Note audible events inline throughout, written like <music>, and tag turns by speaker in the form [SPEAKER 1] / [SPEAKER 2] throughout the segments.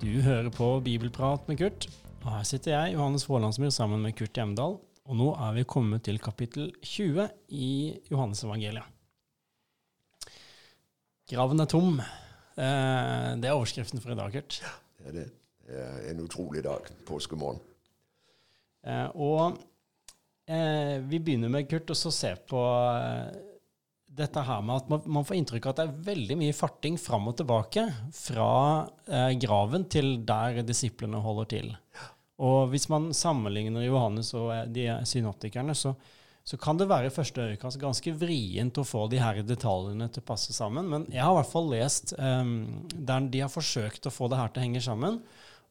[SPEAKER 1] Du hører på Bibelprat med Kurt, og her sitter jeg, Johannes Vålandsmyr, sammen med Kurt Hjemdal. Og nå er vi kommet til kapittel 20 i Johannesevangeliet. Graven er tom. Eh, Det er overskriften for i dag, Kurt.
[SPEAKER 2] Ja, Det er det. Er en utrolig dag. Påskemorgen.
[SPEAKER 1] Eh, Og eh, vi begynner med, Kurt, å så se på eh, dette her med at man, man får inntrykk av at det er veldig mye farting fram og tilbake fra eh, graven til der disiplene holder til. Og hvis man sammenligner Johannes og eh, de synoptikerne, så, så kan det være i første øyekast ganske vrient å få de her detaljene til å passe sammen. Men jeg har i hvert fall lest um, der de har forsøkt å få det her til å henge sammen.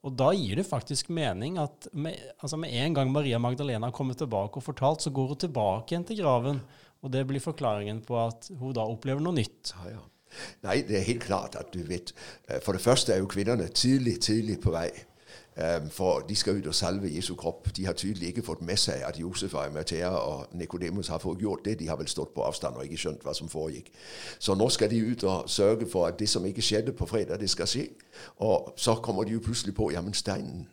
[SPEAKER 1] Og da gir det faktisk mening at med, altså med en gang Maria Magdalena har kommet tilbake og fortalt, så går hun tilbake igjen til graven. Og det blir forklaringen på at hun da opplever noe nytt.
[SPEAKER 2] Ja, ja. Nei, det er helt klart at du vet eh, For det første er jo kvinnene tidlig, tidlig på vei. For de skal ut og salve Jesu kropp. De har tydelig ikke fått med seg at Josef og Arimathea og Nikodemus har fått gjort det. De har vel stått på avstand og ikke skjønt hva som foregikk. Så nå skal de ut og sørge for at det som ikke skjedde på fredag, det skal skje. Og så kommer de jo plutselig på jamen steinen.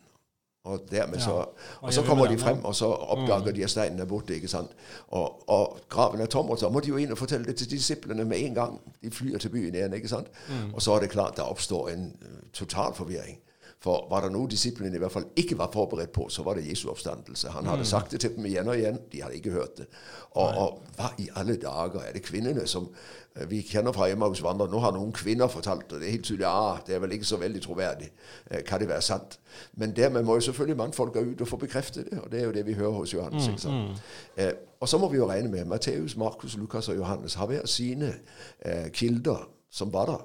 [SPEAKER 2] Og, så, og så kommer de frem, og så oppdager de at steinen er borte. ikke sant? Og, og graven er tom, og så må de jo inn og fortelle det til disiplene med en gang. De flyr til byen igjen. ikke sant? Og så er det klart der oppstår en eh, total forvirring. For var det noe disiplene i hvert fall ikke var forberedt på, så var det Jesu oppstandelse. Han hadde sagt det til dem igjen og igjen. De hadde ikke hørt det. Og, og hva i alle dager er det kvinnene som eh, vi kjenner fra hjemme hos vandrere? Nå har noen kvinner fortalt det. Det er helt tydelig ah, det er vel ikke så veldig troverdig. Eh, Kan det være sant? Men dermed må jo selvfølgelig mannfolka ut og få bekreftet det. Og det er jo det vi hører hos Johannes. ikke sant? Eh, og så må vi jo regne med Matteus, Markus, Lukas og Johannes har hver sine eh, kilder som var der.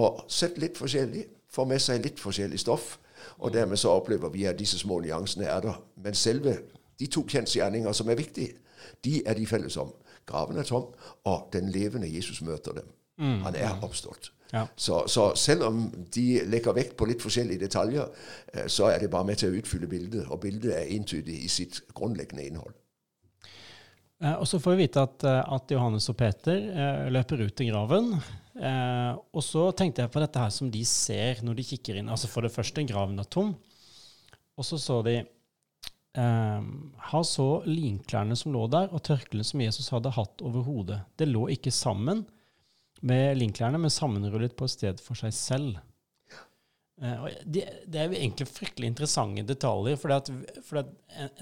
[SPEAKER 2] Og sett litt forskjellig, får med seg litt forskjellig stoff. Og dermed så opplever vi at disse små nyansene er der. Men selve de to kjensgjerninger som er viktige, de er de felles om. Graven er tom, og den levende Jesus møter dem. Han er oppstått.
[SPEAKER 1] Ja.
[SPEAKER 2] Så, så selv om de legger vekt på litt forskjellige detaljer, eh, så er det bare med til å utfylle bildet. Og bildet er entydig i sitt grunnleggende innhold.
[SPEAKER 1] Eh, og så får vi vite at, eh, at Johannes og Peter løper ut til graven. Eh, og så tenkte jeg på dette her som de ser når de kikker inn. Altså For det første, graven er tom. Og så så de eh, Han så linklærne som lå der, og tørklærne som Jesus hadde hatt over hodet. Det lå ikke sammen med linklærne, men sammenrullet på et sted for seg selv. Eh, det, det er jo egentlig fryktelig interessante detaljer, for at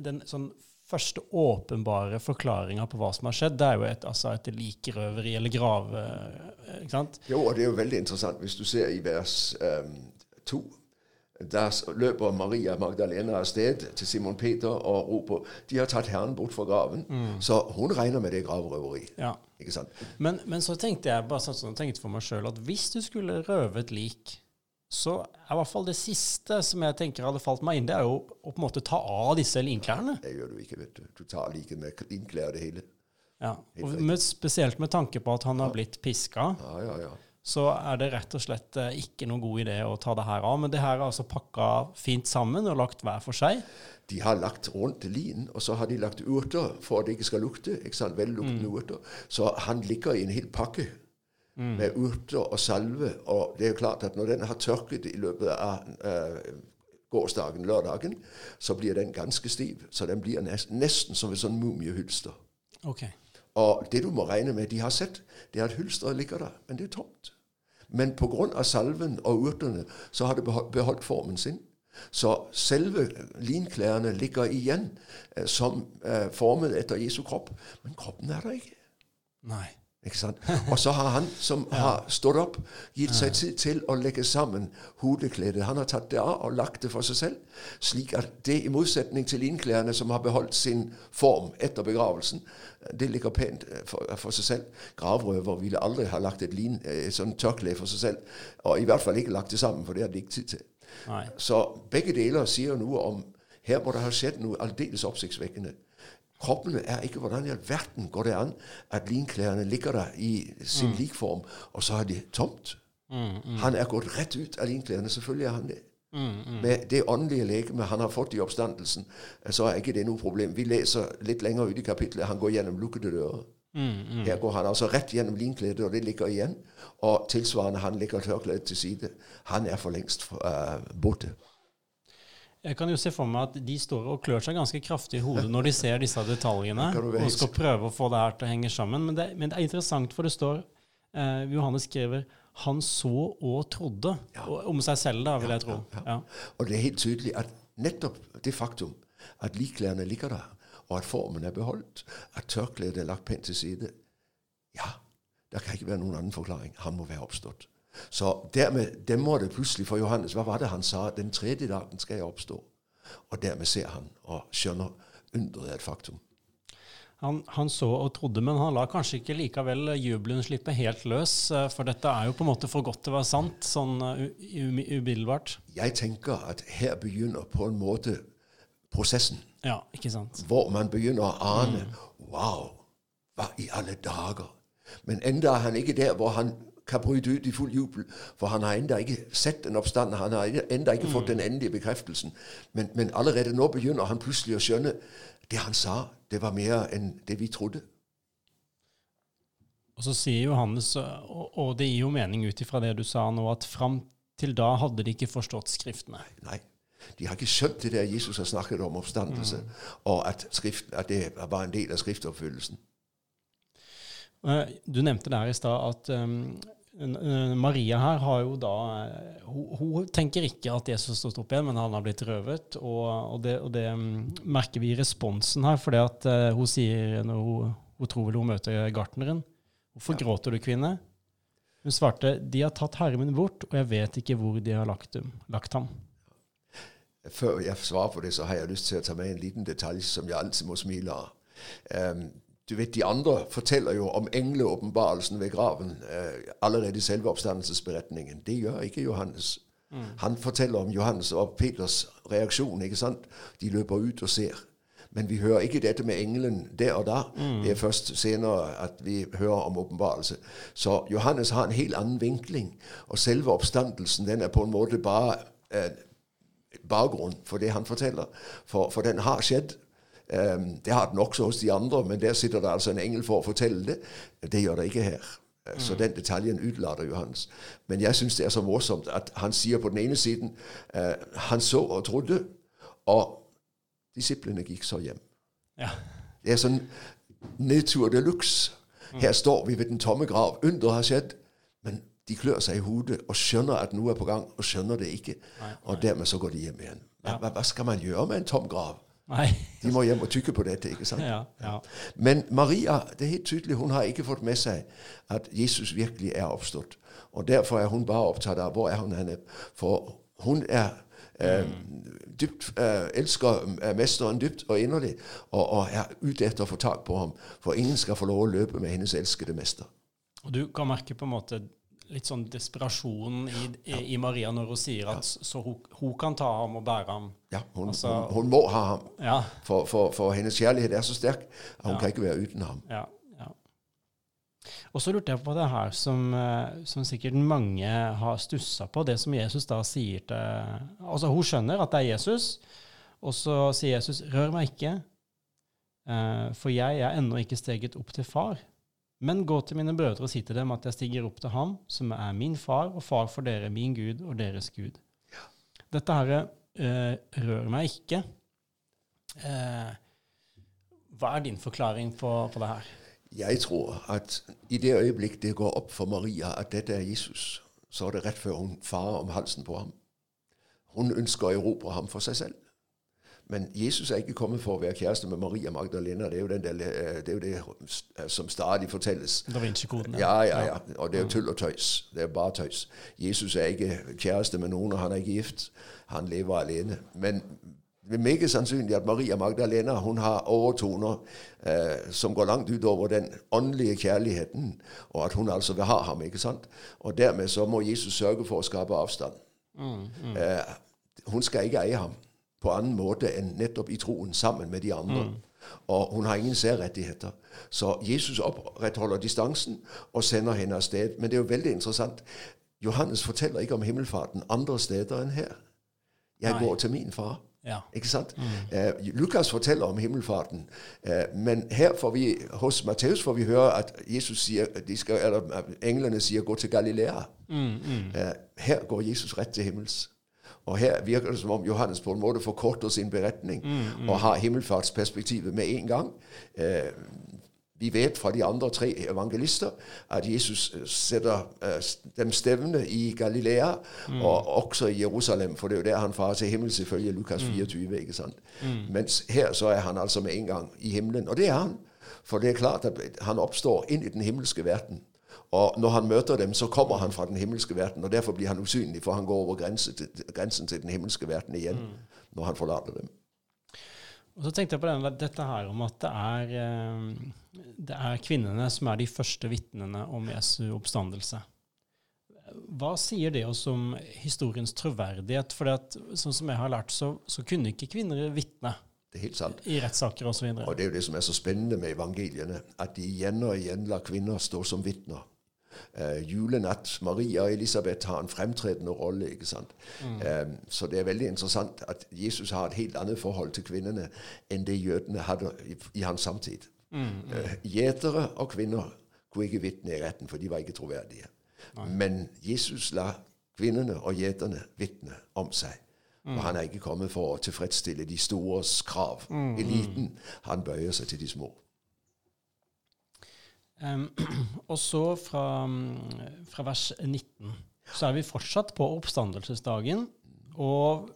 [SPEAKER 1] den sånn første åpenbare forklaringa på hva som har skjedd, det er jo et, altså et likrøveri eller grave... eh, Ikke sant?
[SPEAKER 2] Jo, og det er jo veldig interessant hvis du ser i vers um, 2. Der løper Maria Magdalena av sted til Simon Peter og roper de har tatt Herren bort fra graven. Så hun regner med det er gravrøveri.
[SPEAKER 1] Ja.
[SPEAKER 2] Ikke sant?
[SPEAKER 1] Men, men så tenkte jeg bare sånn, tenkte for meg sjøl at hvis du skulle røve et lik, så i hvert fall det siste som jeg tenker hadde falt meg inn, det er jo å på en måte ta av disse linklærne.
[SPEAKER 2] Det gjør du ikke, vet du. Du tar like med innklær det hele.
[SPEAKER 1] Ja. Og med, spesielt med tanke på at han har blitt piska.
[SPEAKER 2] Ja, ja, ja.
[SPEAKER 1] så er det rett og slett eh, ikke noen god idé å ta det her av. Men det her er altså pakka fint sammen og lagt hver for seg.
[SPEAKER 2] De har lagt rundt lin, og så har de lagt urter for at det ikke skal lukte. ikke sant? Velluktende urter. Så han ligger i en hel pakke med urter og salve. Og det er jo klart at når den har tørket i løpet av uh, gårsdagen, lørdagen, så blir den ganske stiv. Så den blir nesten, nesten som et sånn mumiehylster.
[SPEAKER 1] Ok.
[SPEAKER 2] Og det du må regne med, de har sett, det er at hylsteret ligger der, men det er tomt. Men pga. salven og urtene så har det beholdt, formen sin. Så selve linklærne ligger igjen eh, som eh, formet etter Jesu kropp, men kroppen er der ikke.
[SPEAKER 1] Nei.
[SPEAKER 2] Ikke sant? Og så har han som har stått opp, gitt seg tid til å legge sammen hodekledet. Han har tatt det av og lagt det for seg selv, slik at det, i motsetning til innklærne, som har beholdt sin form etter begravelsen, det ligger pent eh, for, for seg selv. Gravrøver ville aldri ha lagt et, lin, eh, et sånt tørkle for seg selv, og i hvert fall ikke lagt det sammen, for det hadde de ikke tid til.
[SPEAKER 1] Nei.
[SPEAKER 2] Så begge deler sier noe om her må det ha skjedd noe aldeles oppsiktsvekkende. Kroppene er ikke Hvordan i all verden går det an at linklærne ligger der i sin likform, og så er de tomt? Han er gått rett ut av linklærne. Selvfølgelig er han det. Mm, mm. Med det åndelige legemet han har fått i oppstandelsen, så er ikke det noe problem. Vi leser litt lenger ut i kapitlet. Han går gjennom lukkede dører. Mm, mm. Her går han altså rett gjennom linkledet, og det ligger igjen. Og tilsvarende, han legger tørkleet til side. Han er for lengst uh, borte.
[SPEAKER 1] Jeg kan jo se for meg at de står og klør seg ganske kraftig i hodet når de ser disse detaljene og skal prøve å få det her til å henge sammen. Men det, men det er interessant, for det står eh, Johannes skriver han så og trodde ja. om seg selv, da, vil jeg tro. Ja,
[SPEAKER 2] og det er helt tydelig at nettopp det faktum at likklærne ligger der, og at formen er beholdt, at tørkleet er lagt pent til side Ja, det kan ikke være noen annen forklaring. Han må være oppstått. Så dermed demrer det plutselig for Johannes. Hva var det han sa? Den tredje dagen skal jeg oppstå. Og dermed ser han og skjønner underet er et faktum.
[SPEAKER 1] Han, han, så og trodde, men han la kanskje ikke likevel jubelen slippe helt løs. Eh, for dette er jo på en måte for godt til å være sant, sånn eh, umiddelbart.
[SPEAKER 2] Jeg tenker at her begynner på en måte prosessen.
[SPEAKER 1] Ja, ikke sant?
[SPEAKER 2] Hvor man begynner å ane mm. Wow, hva i alle dager? Men enda er han ikke der hvor han kan bryte ut i full jubel, for han har enda ikke sett den oppstanden. Han har enda ikke mm. fått den endelige bekreftelsen. Men, men, allerede nå begynner han plutselig å skjønne det han sa, det var mer enn det vi trodde.
[SPEAKER 1] Og så sier Johannes, og det gir jo mening ut ifra det du sa nå, at fram til da hadde de ikke forstått Skriftene.
[SPEAKER 2] Nei. De har ikke skjønt det der Jesus har snakket om oppstandelse, mm. og at, skrift, at det var en del av skriftoppfyllelsen.
[SPEAKER 1] Eh, du nevnte der i stad at um, Maria her har jo da eh, hun, hun, tenker ikke at Jesus står stått opp igjen, men han har blitt røvet. Og, og, det, og det, um, merker vi i responsen her, for hun sier når hun, hun, tror vel hun møter gartneren Hvorfor ja. gråter du, kvinne? Hun svarte, de har tatt herren min bort, og jeg vet ikke hvor de har lagt, dem, lagt ham.
[SPEAKER 2] Før jeg svarer på det, så har jeg lyst til å ta med en liten detalj som jeg alltid må smile av. Um, du vet, De andre forteller jo om engleåpenbarelsen ved graven eh, allerede i selve oppstandelsesberetningen. Det gjør ikke Johannes. Mm. Han forteller om Johannes og Peters reaksjon. ikke sant? De løper ut og ser. Men vi hører ikke dette med engelen der og da. Mm. Det er først senere at vi hører om åpenbarelse. Så Johannes har en helt annen vinkling. Og selve oppstandelsen den er på en måte bare eh, bakgrunn for det han forteller. For, for den har skjedd. Det har den også hos de andre, men der sitter det altså en engel for å fortelle det. Det gjør det ikke her. Mm. Så den detaljen utelater Johannes. Men jeg syns det er så morsomt at han sier på den ene siden uh, han så og trodde, og disiplene gikk så hjem. Ja. Det er sånn nedtur de luxe. Mm. Her står vi ved den tomme grav. Under har skjedd. Men de klør seg i hodet og skjønner at noe er på gang, og skjønner det ikke. Og dermed så går de hjem igjen. Hva, hva, skal man gjøre med en tom grav? Nei. De må hjem og tykke på dette. ikke sant? Ja, ja. Men Maria det er helt tydelig, hun har ikke fått med seg at Jesus virkelig er oppstått. Og Derfor er hun bare opptatt av hvor er hun henne. For hun er eh, dypt, eh, elsker eh, mesteren dypt og inderlig og, og er ute etter å få tak på ham. For ingen skal få lov å løpe med hennes elskede mester.
[SPEAKER 1] Og Du kan merke på en måte litt sånn desperasjon i, i, i, Maria når hun sier at så hun, hun, kan ta ham og bære ham.
[SPEAKER 2] Ja, hun, altså, hun, hun må ha ham. Ja. For, for, for, hennes kjærlighet er så sterk at hun ja. kan ikke være uten ham. Ja, ja.
[SPEAKER 1] Og så lurte jeg på det her som, eh, som sikkert mange har stussa på, det som Jesus da sier til Altså, hun skjønner at det er Jesus, og så sier Jesus 'rør meg ikke', eh, for jeg er ennå ikke steget opp til far'. Men gå til mine brødre og si til dem at jeg stiger opp til ham, som er min far, og far for dere, min Gud og deres Gud. Ja. Dette her eh, rører meg ikke. Eh, hva er din forklaring på, på, det her?
[SPEAKER 2] Jeg tror at i det øyeblikk det går opp for Maria at dette er Jesus, så er det rett før hun farer om halsen på ham. Hun ønsker å erobre ham for seg selv. Men Jesus er ikke kommet for å være kjæreste med Maria Magdalena. Det er jo, der, eh, det, er jo det, som stadig fortelles.
[SPEAKER 1] Da Vinci-koden.
[SPEAKER 2] Ja, ja, ja. Og det er jo tull og tøys. Det er bare tøys. Jesus er ikke kjæreste med noen, og han er ikke gift. Han lever alene. Men det er meget sannsynlig at Maria Magdalena hun har overtoner eh, som går langt utover den åndelige kjærligheten, og at hun altså vil ha ham. ikke sant? Og dermed så må Jesus sørge for å skape avstand. Mm, mm. Eh, hun skal ikke eie ham på annen måte enn nettopp i troen sammen med de andre. Mm. Og hun har ingen særrettigheter. Så Jesus opprettholder distansen og sender henne av sted. Men det er jo veldig interessant. Johannes forteller ikke om himmelfarten andre steder enn her. Jeg
[SPEAKER 1] Nei.
[SPEAKER 2] går til min far.
[SPEAKER 1] Ja.
[SPEAKER 2] Ikke sant? Eh, Lukas forteller om himmelfarten, eh, men her får vi, hos Matteus får vi høre at Jesus sier, de skal, eller englene sier 'gå til Galilea'. Eh, her går Jesus rett til himmels. Og her virker det som om Johannes på en måte forkorter sin beretning og har himmelfartsperspektivet med en gang. Eh, vi vet fra de andre tre evangelister at Jesus øh, setter øh, dem stevne i Galilea, og også i Jerusalem, for det er jo der han farer til himmels ifølge Lukas 24. ikke sant? Mens her så er han altså med en gang i himmelen. Og det er han. For det er klart at han oppstår inn i den himmelske verden. Og når han møter dem, så kommer han fra den himmelske verden, og derfor blir han usynlig, for han går over grensen til, grensen til den himmelske verden igjen når han forlater dem.
[SPEAKER 1] Og så tenkte jeg på denne, dette her om at det er, eh, det er kvinnene som er de første vitnene om Jesu oppstandelse. Hva sier det oss om historiens troverdighet? For sånn som jeg har lært, så, så kunne ikke kvinner vitne
[SPEAKER 2] Det er helt sant.
[SPEAKER 1] i rettssaker osv.
[SPEAKER 2] Og det er jo det som er så spennende med evangeliene, at de igjen og igjen lar kvinner stå som vitner. Uh, julenatt, Maria og Elisabeth har en fremtredende rolle. ikke sant? Eh, så det er veldig interessant at Jesus har et helt annet forhold til kvinnene enn det jødene hadde i, i hans samtid. Eh, Gjetere og kvinner kunne ikke vitne i retten, for de var ikke troverdige. Men Jesus la kvinnene og gjeterne vitne om seg. Og han er ikke kommet for å tilfredsstille de stores krav. Eliten. Han bøyer seg til de små.
[SPEAKER 1] Um, <clears throat> og så fra, mm, fra vers 19 så er vi fortsatt på oppstandelsesdagen, og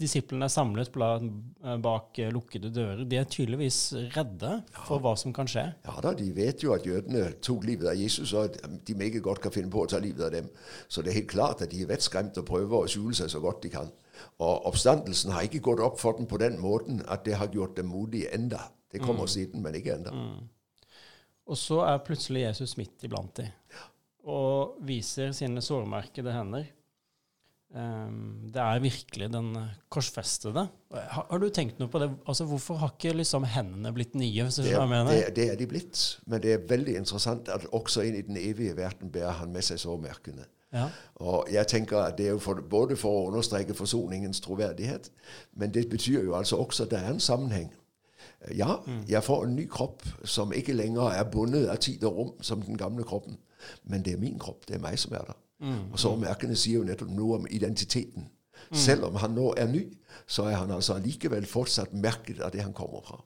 [SPEAKER 1] disiplene er samlet eh, bak eh, lukkede dører. De er tydeligvis redde for hva som kan skje.
[SPEAKER 2] Ja da, de vet jo at jødene tok livet av Jesus, og at de meget godt kan finne på å ta livet av dem. Så det er helt klart at de er vettskremt og prøver å skjule seg så godt de kan. Og oppstandelsen har ikke gått opp for dem på den måten at det har gjort dem modige enda. Det kommer siden, men ikke enda.
[SPEAKER 1] Og så er plutselig Jesus midt iblant dem og viser sine sårmerkede hender. Um, det er virkelig den korsfestede. Har, har du tenkt noe på det? Altså, Hvorfor har ikke liksom hendene blitt nye?
[SPEAKER 2] Det er, det, det er de blitt, men det er veldig interessant at også inn i den evige verden bærer han med seg sårmerkene.
[SPEAKER 1] Ja.
[SPEAKER 2] Og jeg tenker at det er jo for, både for å understreke forsoningens troverdighet, men det betyr jo altså også at det er en sammenheng. Ja, jeg får en ny kropp som ikke lenger er bundet av tid og rom som den gamle kroppen, men det er min kropp, det er meg som er der. Og sårmerkene sier jo nettopp noe om identiteten. Selv om han nå er ny, så er han altså likevel fortsatt merket av det han kommer fra.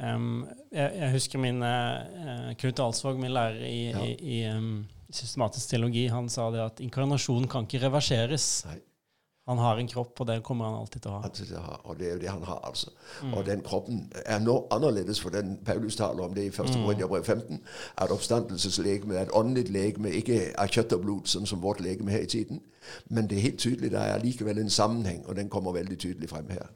[SPEAKER 1] Um, jeg, jeg husker min uh, Knut Alsvåg, min lærer i,
[SPEAKER 2] Ja.
[SPEAKER 1] i, i um, systematisk teologi, han sa det at inkarnasjon kan ikke reverseres.
[SPEAKER 2] Nei.
[SPEAKER 1] Han har en kropp, og det kommer han alltid til å ha.
[SPEAKER 2] Og det er jo det han har, altså. Og den kroppen er nå annerledes, for den Paulus taler om det i 1. Korinterbrev 15, at oppstandelseslegeme er et åndelig legeme, ikke av kjøtt og blod, sånn som vårt legeme her i tiden. Men det er helt tydelig, det er likevel en sammenheng, og den kommer veldig tydelig frem her.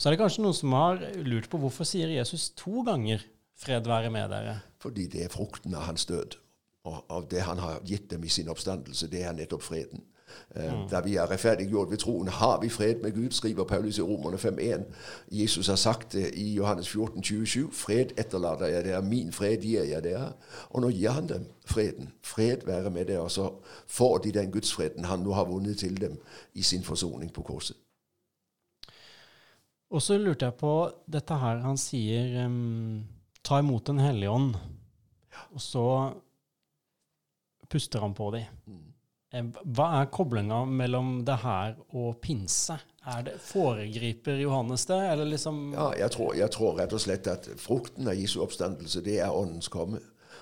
[SPEAKER 1] Så er det kanskje noen som har lurt på hvorfor sier Jesus to ganger 'fred være med dere'?
[SPEAKER 2] Fordi det er frukten av hans død. Og av det han har gitt dem i sin oppstandelse, det er nettopp freden. Eh, Da vi er rettferdiggjort ved troen, har vi fred med Gud, skriver Paulus i Romerne 5.1. Jesus har sagt det i Johannes 14, 27. Fred etterlater jeg dere, min fred gir jeg dere. Og nå gir han dem freden. Fred være med dere, og så får de den gudsfreden han nå har vunnet til dem i sin forsoning på korset.
[SPEAKER 1] Og så lurte jeg på dette her han sier um, 'ta imot Den hellige ånd', og så puster han på dem. Hva er koblinga mellom det her og pinse? Er det, foregriper Johannes det, eller liksom
[SPEAKER 2] Ja, jeg tror, jeg tror rett og slett at frukten av Jesu oppstandelse, det er åndens komme.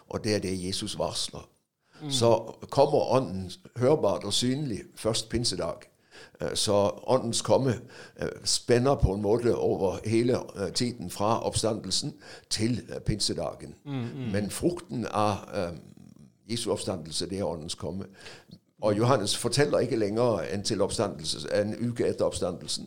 [SPEAKER 2] Og det er det Jesus varsler. Så kommer ånden hørbart og synlig først pinsedag. Eh, Så åndens komme eh, spenner på en måte over hele eh, tiden fra oppstandelsen til eh, pinsedagen. Men frukten av eh, Jesu oppstandelse, det er åndens komme. Og Johannes forteller ikke lenger enn til en uke etter oppstandelsen.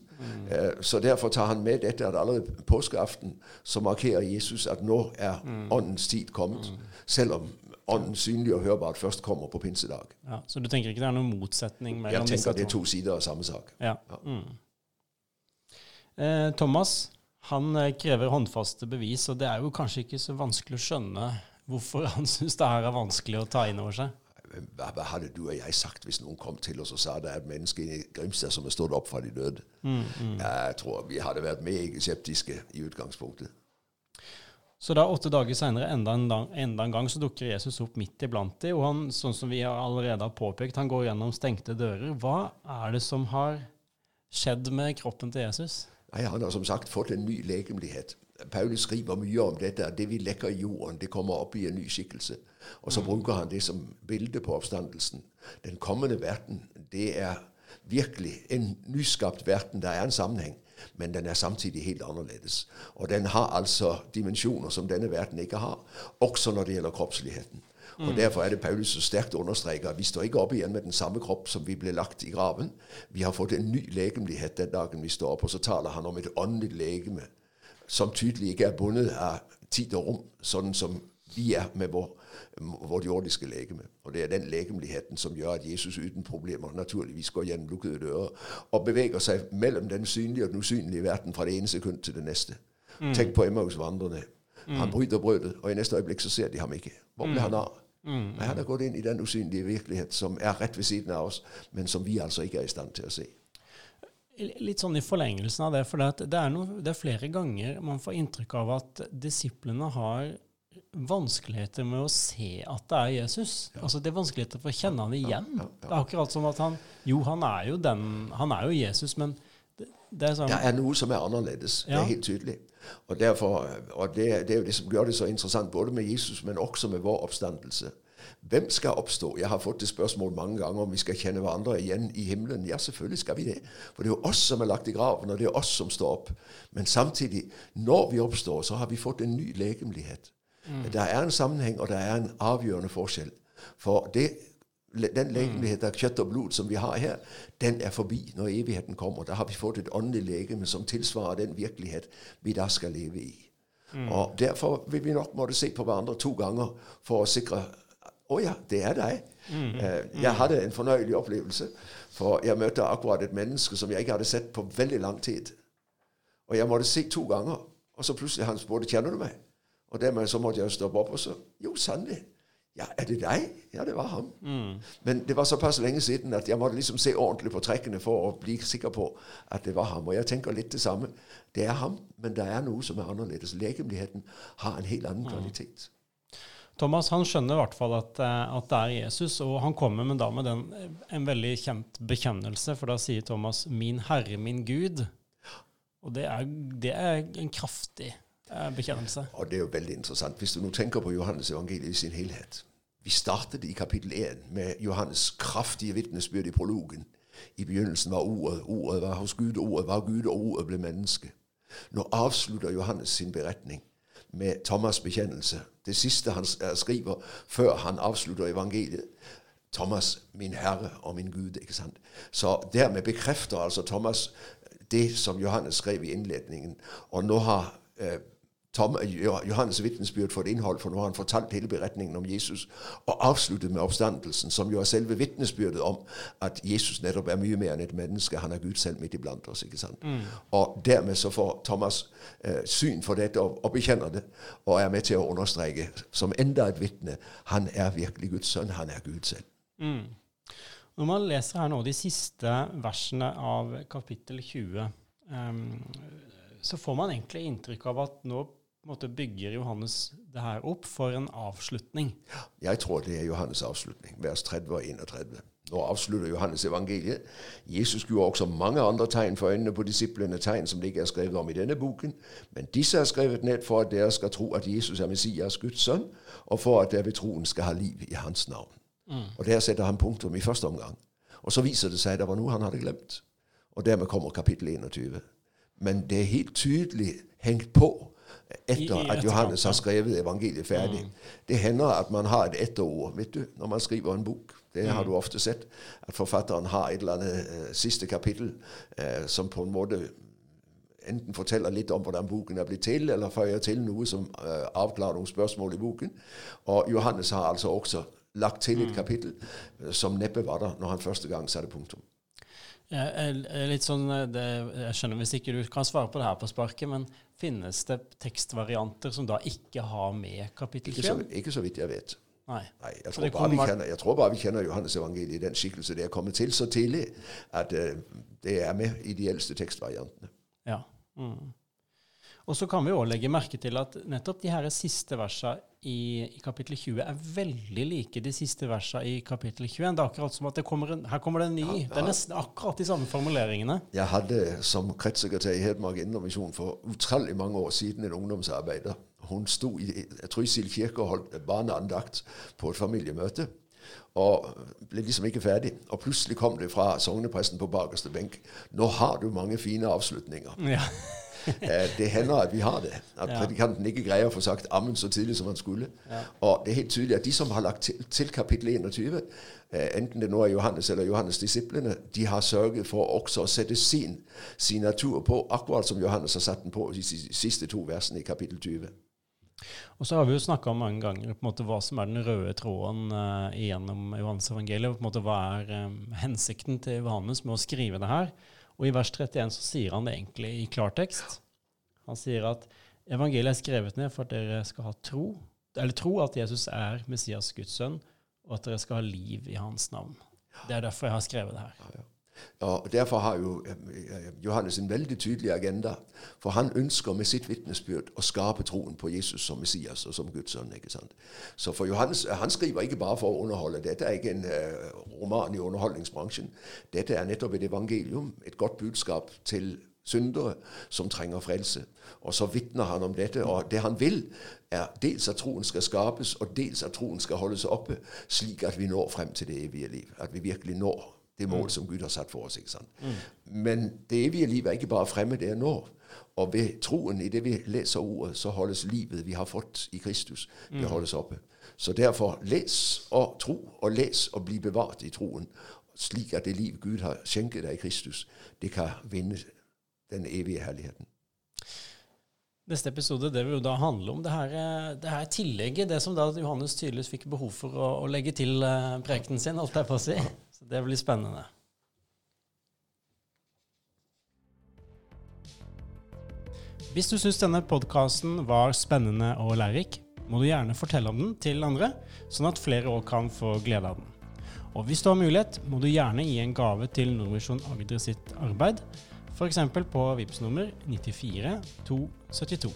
[SPEAKER 2] Eh, Så derfor tar han med dette at allerede påskeaften så markerer Jesus at nå er åndens tid kommet. Selv om ånden synlig og hørbart først kommer på pinsedag.
[SPEAKER 1] ja, Så du tenker ikke det er noen motsetning mellom
[SPEAKER 2] Jeg tenker det er to sider av samme sak.
[SPEAKER 1] Ja. Mm. Eh, Thomas han eh, krever håndfaste bevis, og det er jo kanskje ikke så vanskelig å skjønne hvorfor han syns det her er vanskelig å ta inn over seg.
[SPEAKER 2] Hva, hva, hadde du og jeg sagt hvis noen kom til oss og sa det er et menneske i Grimstad som er stått opp fra de døde? Mm, mm. Jeg tror vi hadde vært meget skeptiske i utgangspunktet.
[SPEAKER 1] Så da åtte dager seinere, enda, enda, en gang, så dukker Jesus opp midt iblant dem. Og han, sånn som vi allerede har påpekt, han går gjennom stengte dører. Hva er det som har skjedd med kroppen til Jesus?
[SPEAKER 2] Nei, Han har som sagt fått en ny legemlighet. Paulus skriver mye om dette. at Det vi lekker i jorden, det kommer opp i en ny skikkelse. Og så mm. bruker han det som bilde på oppstandelsen. Den kommende verden, det er virkelig en nyskapt verden. Der er en sammenheng men den er samtidig helt annerledes. Og den har altså dimensjoner som denne verden ikke har, også når det gjelder kroppsligheten. Mm. Og Derfor er det Paulus så sterkt understreker at vi står ikke opp igjen med den samme kropp som vi ble lagt i graven. Vi har fått en ny legemlighet den dagen vi står opp. Og så taler han om et åndelig legeme som tydelig ikke er bundet av tid og rom, sånn som vi er med vår, vårt jordiske legeme. Og det er den legemligheten som gjør at Jesus uten problemer naturligvis går gjennom lukkede dører og beveger seg mellom den synlige og den usynlige verden fra det ene sekund til det neste. Mm. Tenk på Emmaus-vandrerne. Mm. Han bryter brødet, og i neste øyeblikk så ser de ham ikke. Hvor ble mm. han av? Mm. Han har gått inn i den usynlige virkelighet som er rett ved siden av oss, men som vi altså ikke er i stand til å se.
[SPEAKER 1] Litt sånn i forlengelsen av det, for det, er, noe, det er flere ganger man får inntrykk av at disiplene har vanskeligheter med å se at det er Jesus. Ja. Altså Det er vanskeligheter for å kjenne han igjen. Ja, ja, det er akkurat som at han Jo, han er jo, den, han er jo Jesus, men det,
[SPEAKER 2] det, er sånn
[SPEAKER 1] Det
[SPEAKER 2] er noe som er annerledes. Det er helt tydelig. Og, derfor, og det, det, er jo det som gjør det så interessant, både med Jesus, men også med vår oppstandelse. Hvem skal oppstå? Jeg har fått det spørsmål mange ganger om vi skal kjenne hverandre igjen i himmelen. Ja, selvfølgelig skal vi det. For det er jo oss som er lagt i graven, og det er oss som står opp. Men samtidig, når vi oppstår, så har vi fått en ny legemlighet. Mm. Der er en sammenheng, og der er en avgjørende forskjell. For det, den mm. legemlighet av kjøtt og blod som vi har her, den er forbi når evigheten kommer. Da har vi fått et åndelig legeme som tilsvarer den virkelighet vi da skal leve i. Mm. Og Derfor vil vi nok måtte se på hverandre to ganger for å sikre å oh ja, det er deg. Mm. Uh, jeg hadde en fornøyelig opplevelse. For jeg møtte akkurat et menneske som jeg ikke hadde sett på veldig lang tid. Og jeg måtte se to ganger. Og så plutselig han spurte kjenner du meg. Og dermed så måtte jeg stoppe opp og så Jo, sannelig. Ja, er det deg? Ja, det var ham. Mm. Men det var såpass lenge siden at jeg måtte liksom se ordentlig på trekkene for å bli sikker på at det var ham. Og jeg tenker litt det samme. Det er ham, men det er noe som er annerledes. Legemligheten har en helt annen mm.
[SPEAKER 1] Thomas han skjønner i hvert fall at, eh, at, det er Jesus, og han kommer med, da med den, en veldig kjent bekjennelse, for da sier Thomas 'Min Herre, min Gud'. Og det er, det er en kraftig Eh, bekjennelse.
[SPEAKER 2] Og det er jo veldig interessant. Hvis du nå tenker på Johannes evangeliet i sin helhet. Vi startet i kapittel 1 med Johannes' kraftige vitnesbyrd i prologen. I begynnelsen var Ordet, Ordet var hos Gud, Ordet var Gud, og Ordet ble menneske. Nå avslutter Johannes sin beretning med Thomas' bekjennelse. Det siste han skriver før han avslutter evangeliet. Thomas, min Herre og min Gud. ikke sant? Så dermed bekrefter altså Thomas det som Johannes skrev i innledningen. Og nå har eh, Tom, Johannes' vitnesbyrd for et innhold, for nå har han fortalt hele beretningen om Jesus, og avsluttet med oppstandelsen, som jo er selve vitnesbyrdet om at Jesus nettopp er mye mer enn et menneske. Han er Gud selv midt iblant oss. ikke sant? Mm. Og dermed så får Thomas eh, syn for dette og, og, bekjenner det, og er med til å understreke, som enda et vitne, han er virkelig Guds sønn. Han er Gud selv. Mm.
[SPEAKER 1] Når man leser her nå de siste versene av kapittel 20, um, ehm, så får man egentlig inntrykk av at nå måte bygger Johannes det her opp for en avslutning.
[SPEAKER 2] Jeg tror det er Johannes' avslutning, vers 30 og 31. Nå avslutter Johannes evangeliet. Jesus gjorde også mange andre tegn for øynene på disiplene, tegn som det ikke er skrevet om i denne boken. Men disse er skrevet ned for at dere skal tro at Jesus er Messias, Guds sønn, og for at dere ved troen skal ha liv i hans navn. Mm. Og Der setter han punktum i første omgang. Og så viser det seg at det var noe han hadde glemt. Og dermed kommer kapittel 21. Men det er helt tydelig hengt på etter at Johannes har skrevet evangeliet ferdig. Mm. Det hender at man har et etterord vet du, når man skriver en bok. Det har mm. du ofte sett. At forfatteren har et eller annet uh, siste kapittel uh, som på en måte enten forteller litt om hvordan boken er blitt til, eller føyer til noe som uh, avklarer noen spørsmål i boken. Og Johannes har altså også lagt til et mm. kapittel som neppe var der når han første gang satte punktum.
[SPEAKER 1] Litt sånn, det, jeg skjønner hvis ikke du kan svare på det her på sparket, men finnes det tekstvarianter som da ikke har med kapittel 21?
[SPEAKER 2] Ikke, ikke så, vidt jeg vet.
[SPEAKER 1] Nei.
[SPEAKER 2] Nei, jeg tror, bare vi kjenner, jeg tror bare vi kjenner Johannes evangeliet i den skikkelse det er kommet til så tidlig at uh, det er med i de eldste tekstvariantene.
[SPEAKER 1] Ja. Mm. Og så kan vi òg legge merke til at nettopp de her siste versa i, i kapittel 20 er veldig like de siste versa i kapittel 21. Det er akkurat som at det kommer en, her kommer det en ny. Det er nesten akkurat de samme formuleringene.
[SPEAKER 2] Jeg hadde som kretssekretær i Hedmark Indremisjon for utallig mange år siden en ungdomsarbeider. Hun sto i jeg tror kirke og holdt barneandakt på et familiemøte. Og ble liksom ikke ferdig. Og plutselig kom det fra sognepresten på bakerste benk. 'Nå har du mange fine avslutninger'.
[SPEAKER 1] Ja.
[SPEAKER 2] Eh, det hender at vi har det. At
[SPEAKER 1] Ja.
[SPEAKER 2] predikanten ikke greier å få sagt 'ammen' så tidlig som han skulle.
[SPEAKER 1] Ja.
[SPEAKER 2] Og det er helt tydelig at de som har lagt til, til kapittel 21, eh, enten det nå er Johannes eller Johannes' disiplene, de har sørget for også å sette sin signatur på, akkurat som Johannes har satt den på de siste to versene i kapittel 20.
[SPEAKER 1] Og så har vi jo snakka mange ganger på en måte hva som er den røde tråden uh, gjennom Johannes evangeliet. På en måte hva er um, hensikten til Johannes med å skrive det her? Og i vers 31 så sier han det egentlig i klartekst. Han sier at evangeliet er skrevet ned for at dere skal ha tro, eller tro at Jesus er Messias Guds sønn, og at dere skal ha liv i hans navn. Det er derfor jeg har skrevet det her.
[SPEAKER 2] Og Derfor har jo eh, Johannes en veldig tydelig agenda. For han ønsker med sitt vitnesbyrd å skape troen på Jesus som Messias og som Guds sønn. ikke sant? Så for Johannes, Han skriver ikke bare for å underholde. Dette er ikke en eh, roman i underholdningsbransjen. Dette er nettopp et evangelium, et godt budskap til syndere som trenger frelse. Og så vitner han om dette. Og det han vil, er dels at troen skal skapes, og dels at troen skal holdes oppe, slik at vi når frem til det evige liv. At vi virkelig når det mål som Gud har satt for oss. ikke sant? Men det evige liv er ikke bare fremme, det er nå. Og ved troen i det vi leser ordet, så holdes livet vi har fått i Kristus, det holdes oppe. Så derfor les og tro, og les og bli bevart i troen, slik at det liv Gud har skjenket deg i Kristus, det kan vinne den evige herligheten.
[SPEAKER 1] Neste episode det vil jo da handle om det her, eh, det her tillegget, det som da Johannes tydeligvis fikk behov for å, å legge til eh, prekenen sin, holdt jeg på å si. Så det blir spennende. Hvis du syns denne podkasten var spennende og lærerik, må du gjerne fortelle om den til andre, sånn at flere òg kan få glede av den. Og hvis du har mulighet, må du gjerne gi en gave til Nordvisjon Agder sitt arbeid, f.eks. på Vipps nummer 94 272.